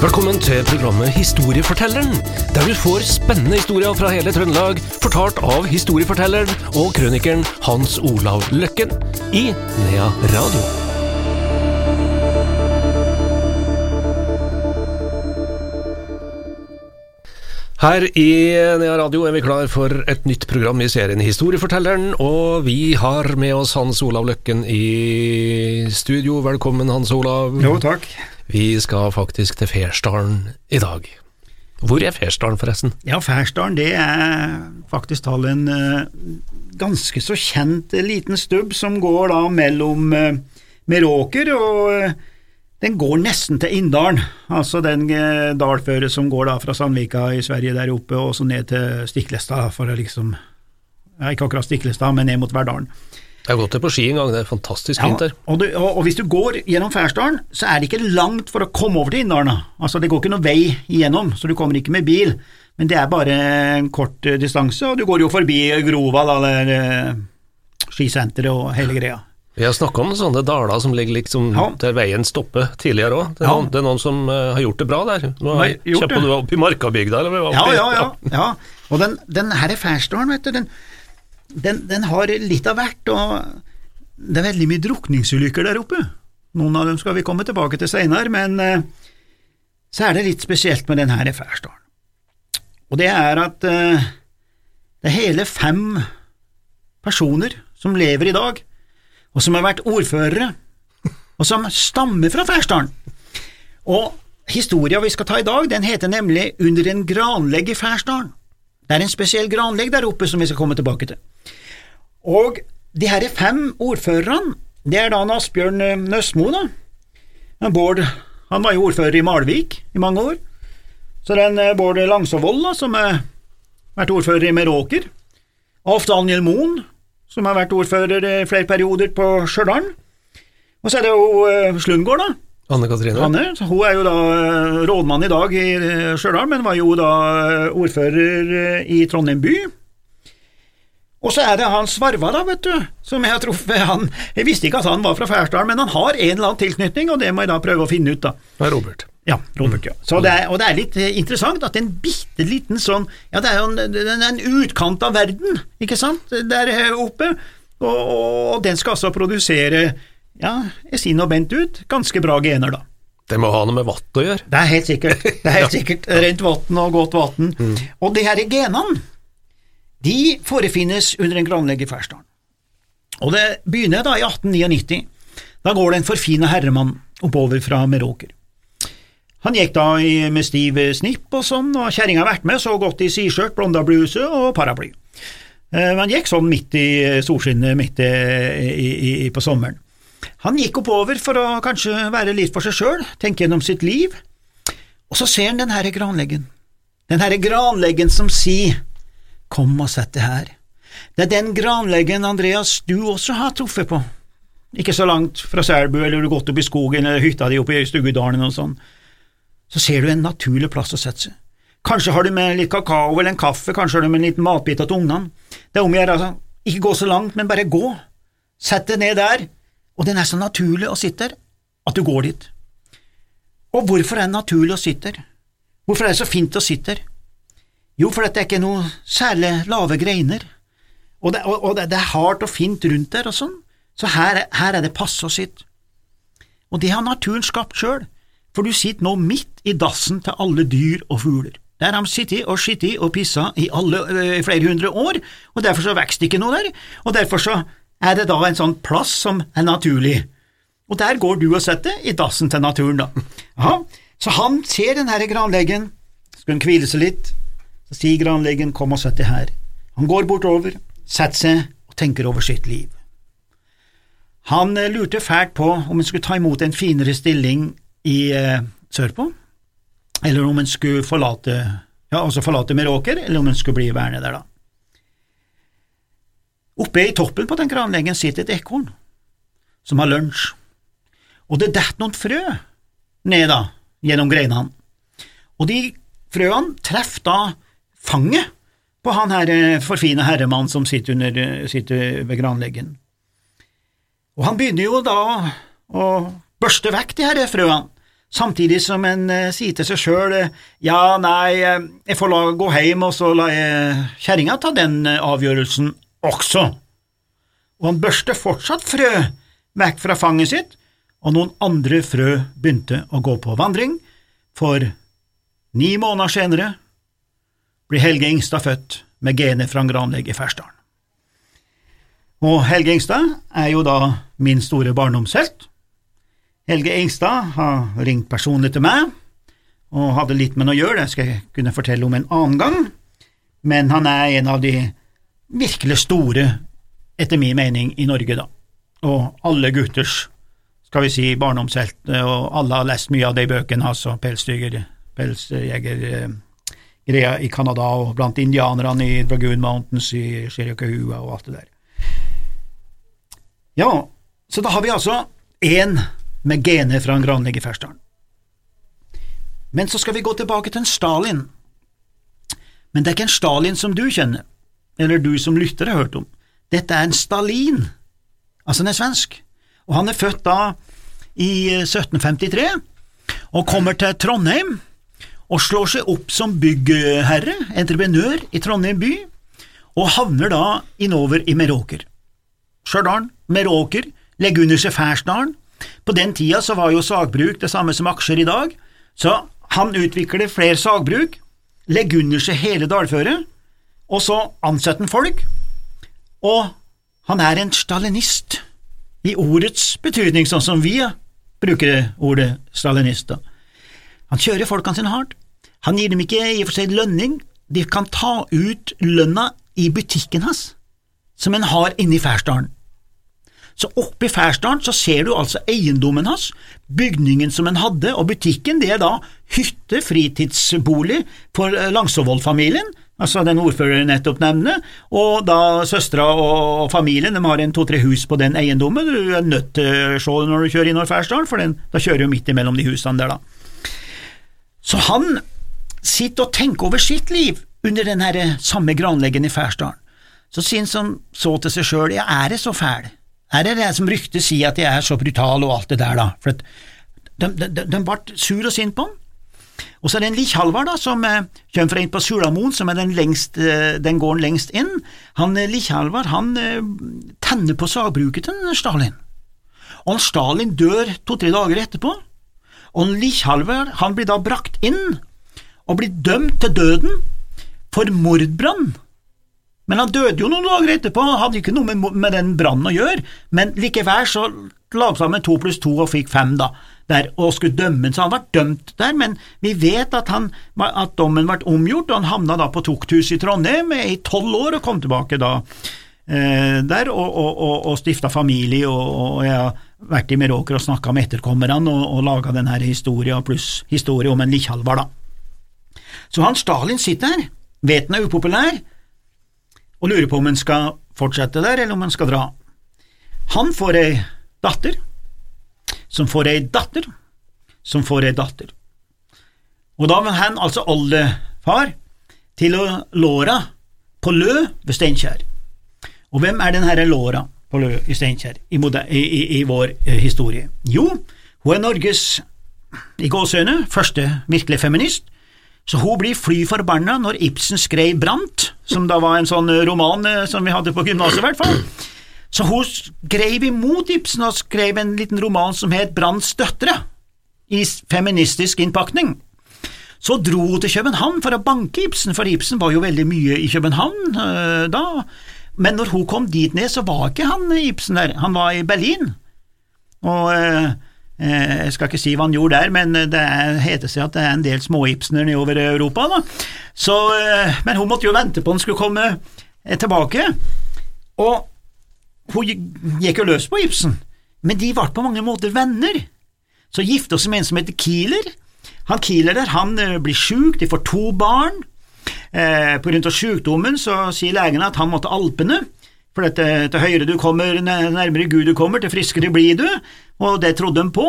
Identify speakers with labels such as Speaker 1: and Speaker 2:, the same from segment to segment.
Speaker 1: Velkommen til programmet Historiefortelleren, der du får spennende historier fra hele Trøndelag, fortalt av historiefortelleren og krønikeren Hans Olav Løkken i Nea Radio. Her i Nea Radio er vi klar for et nytt program i serien Historiefortelleren, og vi har med oss Hans Olav Løkken i studio. Velkommen, Hans Olav.
Speaker 2: Jo, takk.
Speaker 1: Vi skal faktisk til Fersdalen i dag. Hvor er Fersdalen, forresten?
Speaker 2: Ja, Fersdalen det er faktisk tall en uh, ganske så kjent uh, liten stubb som går da mellom uh, Meråker og den går nesten til Inndalen, altså den eh, dalføret som går da fra Sandvika i Sverige der oppe og så ned til Stiklestad, for å liksom ja, Ikke akkurat Stiklestad, men ned mot Verdalen.
Speaker 1: Jeg har gått der på ski en gang, det er fantastisk fint der.
Speaker 2: og, du, og, og, hvis du går gjennom Færsdalen, så er det ikke langt for å komme over til Inndalen. Altså, det går ikke noen vei igjennom, så du kommer ikke med bil, men det er bare en kort uh, distanse, og du går jo forbi Grova, da, der uh, skisenteret og hele greia.
Speaker 1: Vi har snakka om sånne daler som ligger liksom ja. der veien stopper tidligere òg. Det, ja. det, er noen som uh, har gjort det bra der. Nå har jeg Kjøpte du opp i Markabygda, eller?
Speaker 2: Ja, ja, ja, ja. Og den, den her Færsdalen, vet du, den, den, den, har litt av hvert. Og det er veldig mye drukningsulykker der oppe. Noen av dem skal vi komme tilbake til seinere, men eh, så er det litt spesielt med denne Færsdalen. Og det er at eh, det er hele fem personer som lever i dag og som har vært ordførere, og som stammer fra Færsdalen. Og historia vi skal ta i dag, den heter nemlig Under en granlegg i Færsdalen. Det er en spesiell granlegg der oppe som vi skal komme tilbake til. Og de her fem ordførerne, det er da Asbjørn Nøstmo Nøsmo, da. Bård han var jo ordfører i Malvik i mange år. Så den eh, Bård Langsåvold, da, som har vært ordfører i Meråker. Alf Daniel Moen, som har vært ordfører i flere perioder på Stjørdal. Og så er det jo uh, Slundgård, da.
Speaker 1: Anne Katrine.
Speaker 2: Anne, hun er jo da uh, rådmann i dag i uh, Stjørdal, men var jo da ordfører i Trondheim by. Og så er det han Svarva, da, vet du, som jeg har truffet. Han, jeg visste ikke at han var fra Færsdalen, men han har en eller annen tilknytning, og det må jeg da prøve å finne ut, da.
Speaker 1: Det er Robert.
Speaker 2: Ja, Robert, ja. Så det er, og det er litt eh, interessant at en bitte liten sånn Ja, det er jo en, en, utkant av verden, ikke sant, der oppe, og, og den skal altså produsere, ja, jeg sier nå bent ut, ganske bra gener, da.
Speaker 1: Det må ha noe med vann å gjøre?
Speaker 2: Det er helt sikkert. Det er helt sikkert Rent vann og godt vann. Mm. Og de her genene, de forefinnes under en granlegg i Færsdalen. Og det begynner da i 1899. Da går det en forfina herremann oppover fra Meråker. Han gikk da med stiv snipp og sånn, og kjerringa har vært med, så godt i siskjørt, blonda bluse og paraply. Men han gikk sånn midt i solskinnet midt i, i, i, på sommeren. Han gikk oppover for å kanskje være litt for seg sjøl, tenke gjennom sitt liv, og så ser han den herre granleggen, den herre granleggen som sier Kom og sett det her. Det er den granleggen, Andreas, du også har truffet på. Ikke så langt fra Selbu, eller du har gått opp i skogen eller hytta di oppe i Stugudalen og sånn så ser du en naturlig plass å sette seg. Kanskje har du med litt kakao eller en kaffe, kanskje har du med en liten matbit til ungene. Det er om å gjøre, altså, ikke gå så langt, men bare gå. Sett deg ned der, og den er så naturlig å sitte der at du går dit. Og hvorfor er det naturlig å sitte der? Hvorfor er det så fint å sitte der? Jo, fordi det er ikke noe særlig lave greiner, og det, og, og det, er hardt og fint rundt der og sånn, så her, her er det passe å sitte. Og det har naturen skapt sjøl for du sitter nå midt i dassen til alle dyr og fugler. Der har de sittet og skittet og pissa i alle, øh, flere hundre år, og derfor så vokser det ikke noe der, og derfor så er det da en sånn plass som er naturlig. Og der går du og setter i dassen til naturen, da. Aha. Så han ser den her granleggen, skal han hvile seg litt, så sier granleggen kom og sett deg her. Han går bortover, setter seg og tenker over sitt liv. Han øh, lurte fælt på om han skulle ta imot en finere stilling i eh, sørpå, eller om han skulle forlate ja, altså forlate Meråker, eller om han skulle bli værende der, da. Oppe i toppen på den granleggen sitter et ekorn som har lunsj, og det detter noen frø ned da, gjennom greinene, og de frøene treffer da fanget på han her eh, forfine herremannen som sitter, under, eh, sitter ved granleggen. Og han begynner jo da å børste vekk de her frøene, samtidig som en eh, sier til seg sjøl ja, nei, eh, jeg får la gå hjem, og så lar jeg kjerringa ta den eh, avgjørelsen også. Og han børste fortsatt frø vekk fra fanget sitt, og noen andre frø begynte å gå på vandring, for ni måneder senere blir Helge Ingstad født med gener fra en granlegg i Fersdalen. Og Helge Ingstad er jo da min store barndomshelt. Helge Ingstad har ringt personlig til meg og hadde litt med noe å gjøre, det skal jeg kunne fortelle om en annen gang, men han er en av de virkelig store, etter min mening, i Norge, da. Og alle gutters, skal vi si, barndomshelt, og alle har lest mye av de bøkene, altså pelsdyger, greia i Canada og blant indianerne i Dragoon Mountains i Chiricahua og alt det der. Ja, så da har vi altså én med gener fra en granlegg Fersdalen. Men så skal vi gå tilbake til en Stalin. Men det er ikke en Stalin som du kjenner, eller du som lytter har hørt om. Dette er en Stalin, altså han er svensk, og han er født da i 1753 og kommer til Trondheim og slår seg opp som byggherre, entreprenør i Trondheim by, og havner da innover i Meråker. Stjørdal, Meråker, legger under seg Færsdalen. På den tida så var jo sagbruk det samme som aksjer i dag, så han utvikler flere sagbruk, legger under seg hele dalføret, og så ansetter han folk, og han er en stalinist i ordets betydning, sånn som vi bruker ordet stalinist. Han kjører folkene sine hardt, han gir dem ikke i og for seg lønning, de kan ta ut lønna i butikken hans, som en har inne i Færsdalen. Så oppe i Færsdalen så ser du altså eiendommen hans, bygningen som han hadde, og butikken det er da hytte, fritidsbolig for Langsåvold-familien, altså den ordføreren nettopp nevner, og da søstera og familien de har en to–tre hus på den eiendommen, du er nødt til å se når du kjører innover Færsdalen, for den, da kjører du midt imellom de husene der, da. Så han sitter og tenker over sitt liv under den samme granleggen i Færsdalen. Så sier han som så til seg sjøl, ja, er det så fæl? Er det som ryktet sier, at jeg er så brutal og alt det der, da? For de, de, de, de ble sur og sint på han. Og så er det en Lich Halvard da, som eh, kommer fra inn på Sulamoen, som er den, lengst, eh, den gården lengst inn. Han eh, Lich Halvard han eh, tenner på sagbruket til Stalin. Og Stalin dør to–tre dager etterpå. Og Lich Halvard han blir da brakt inn og blir dømt til døden for mordbrann. Men han døde jo noen dager etterpå, han hadde ikke noe med, med den brannen å gjøre, men likevel så la han sammen to pluss to og fikk fem, da, der, og skulle dømmes, så han ble dømt der, men vi vet at, han, at dommen ble omgjort, og han havna da på tukthus i Trondheim i tolv år og kom tilbake da eh, der og, og, og, og stifta familie, og, jeg har vært i Meråker og snakka med etterkommerne og, og laga denne historien, pluss historie om en Likkjalvar, da. Så han Stalin sitter her, vet han er upopulær, og lurer på om hun skal fortsette der, eller om hun skal dra. Han får ei datter, som får ei datter, som får ei datter. Og da var han altså oldefar til å Låra på Lø ved Steinkjer. Og hvem er den herre Låra på Lø i Steinkjer i, i, i, vår eh, historie? Jo, hun er Norges, i gåsøyne, første virkelige feminist, så hun blir fly forbanna når Ibsen skrev Brant, som da var en sånn roman eh, som vi hadde på gymnaset, i hvert fall. Så hun skrev imot Ibsen og skrev en liten roman som het Brants døtre, i feministisk innpakning. Så dro hun til København for å banke Ibsen, for Ibsen var jo veldig mye i København øh, da. Men når hun kom dit ned, så var ikke han Ibsen der, han var i Berlin. Og øh, Eh, jeg skal ikke si hva han gjorde der, men det heter seg at det er en del små-Ibsener nedover Europa. Da. Så, eh, men hun måtte jo vente på han skulle komme eh, tilbake, og hun gikk jo løs på Ibsen, men de ble på mange måter venner. Så gifta hun seg med en som heter Kieler. Han Kieler der, han blir sjuk, de får to barn. Eh, på grunn av sykdommen så sier legene at han måtte Alpene, for dette, til høyere du kommer, nærmere Gud du kommer, til friskere blir du, og det trodde de på.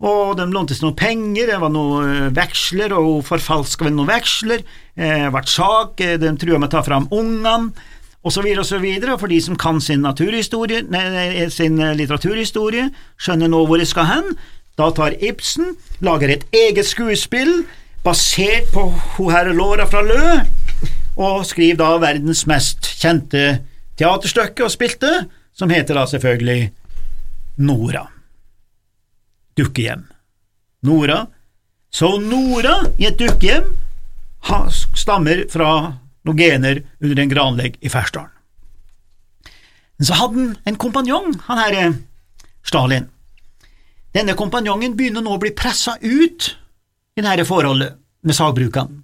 Speaker 2: Og de lånte seg noen penger, det var noen eh, veksler, og hun forfalska vel noen veksler, eh, ble sak, eh, de trua med å ta fram ungene, og så videre og så videre, for de som kan sin, nei, sin litteraturhistorie, skjønner nå hvor de skal hen, Da tar Ibsen, lager et eget skuespill basert på hun herre Laura fra Lø, og skriver da verdens mest kjente teaterstykke og spilte, som heter da selvfølgelig Nora. Dukkehjem. Nora. Så Nora i et dukkehjem stammer fra noen gener under en granlegg i Fersdalen. Men så hadde han en kompanjong, han herre Stalin. Denne kompanjongen begynner nå å bli pressa ut i dette forholdet med sagbrukene.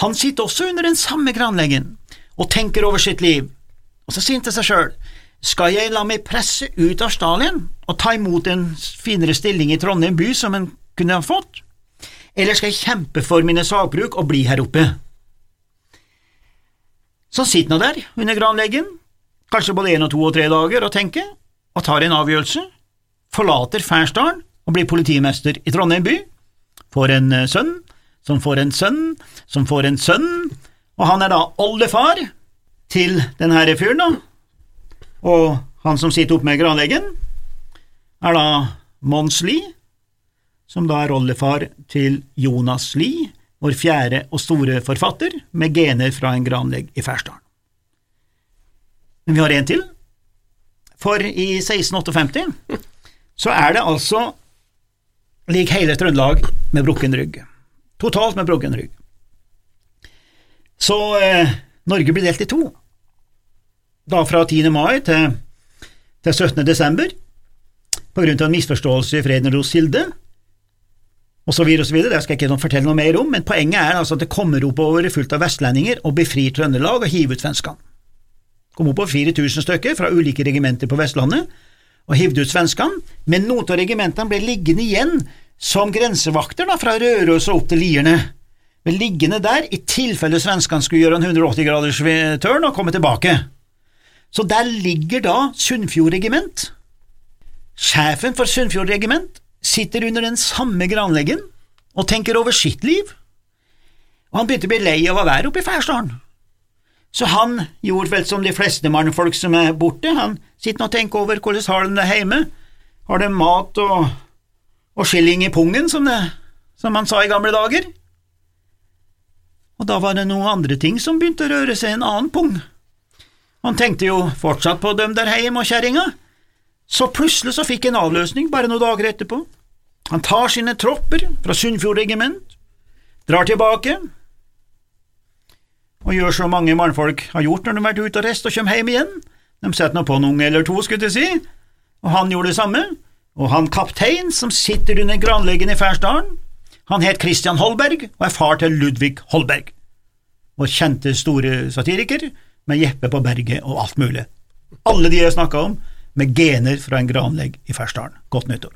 Speaker 2: Han sitter også under den samme granleggen og tenker over sitt liv, og så sier han til seg sjøl, skal jeg la meg presse ut av Stalin og ta imot en finere stilling i Trondheim by som en kunne ha fått, eller skal jeg kjempe for mine sagbruk og bli her oppe? Så sitter han der under granleggen, kanskje både én og to og tre dager, og tenker, og tar en avgjørelse, forlater Færsdalen og blir politimester i Trondheim by, får en eh, sønn, som får en sønn, som får en sønn, og han er da oldefar til denne fyren, da, og han som sitter oppe med granleggen, er da Mons Lie, som da er oldefar til Jonas Lie, vår fjerde og store forfatter, med gener fra en granlegg i Færsdalen. Men vi har en til, for i 1658 så er det altså lik hele Trøndelag med brukken rygg. Totalt med brukken rygg. Så eh, Norge blir delt i to, da fra 10. mai til, til 17. desember, på grunn av en misforståelse i Freden Rosilde, og så videre og så videre, det skal jeg ikke fortelle noe mer om, men poenget er altså at det kommer oppover fullt av vestlendinger og befrir Trøndelag og hiver ut svenskene. Kom oppover 4000 stykker fra ulike regimenter på Vestlandet og hivde ut svenskene, men noen av regimentene ble liggende igjen som grensevakter da, fra Røros og opp til Lierne, ble liggende der i tilfelle svenskene skulle gjøre en 180 graders tørn og komme tilbake. Så der ligger da Sunnfjord regiment. Sjefen for Sunnfjord regiment sitter under den samme granleggen og tenker over sitt liv, og han begynte å bli lei av å være oppe i Færsdalen. Så han gjorde vel som de fleste mannfolk som er borte, han sitter og tenker over hvordan har de det hjemme, har de mat og, og skilling i pungen, som, det, som han sa i gamle dager? Og da var det noen andre ting som begynte å røre seg i en annen pung. Han tenkte jo fortsatt på dem der heim og kjerringa, så plutselig så fikk en avløsning bare noen dager etterpå. Han tar sine tropper fra Sunnfjord regiment, drar tilbake og gjør som mange mannfolk har gjort når de har vært ute og reist og kommer hjem igjen. De setter nå på en unge eller to, skulle jeg si, og han gjorde det samme. Og han kaptein som sitter under granleggen i Færsdalen, han het Christian Holberg og er far til Ludvig Holberg, vår kjente store satiriker med Jeppe på berget og alt mulig. Alle de jeg snakka om, med gener fra en granlegg i Fersdalen. Godt nyttår.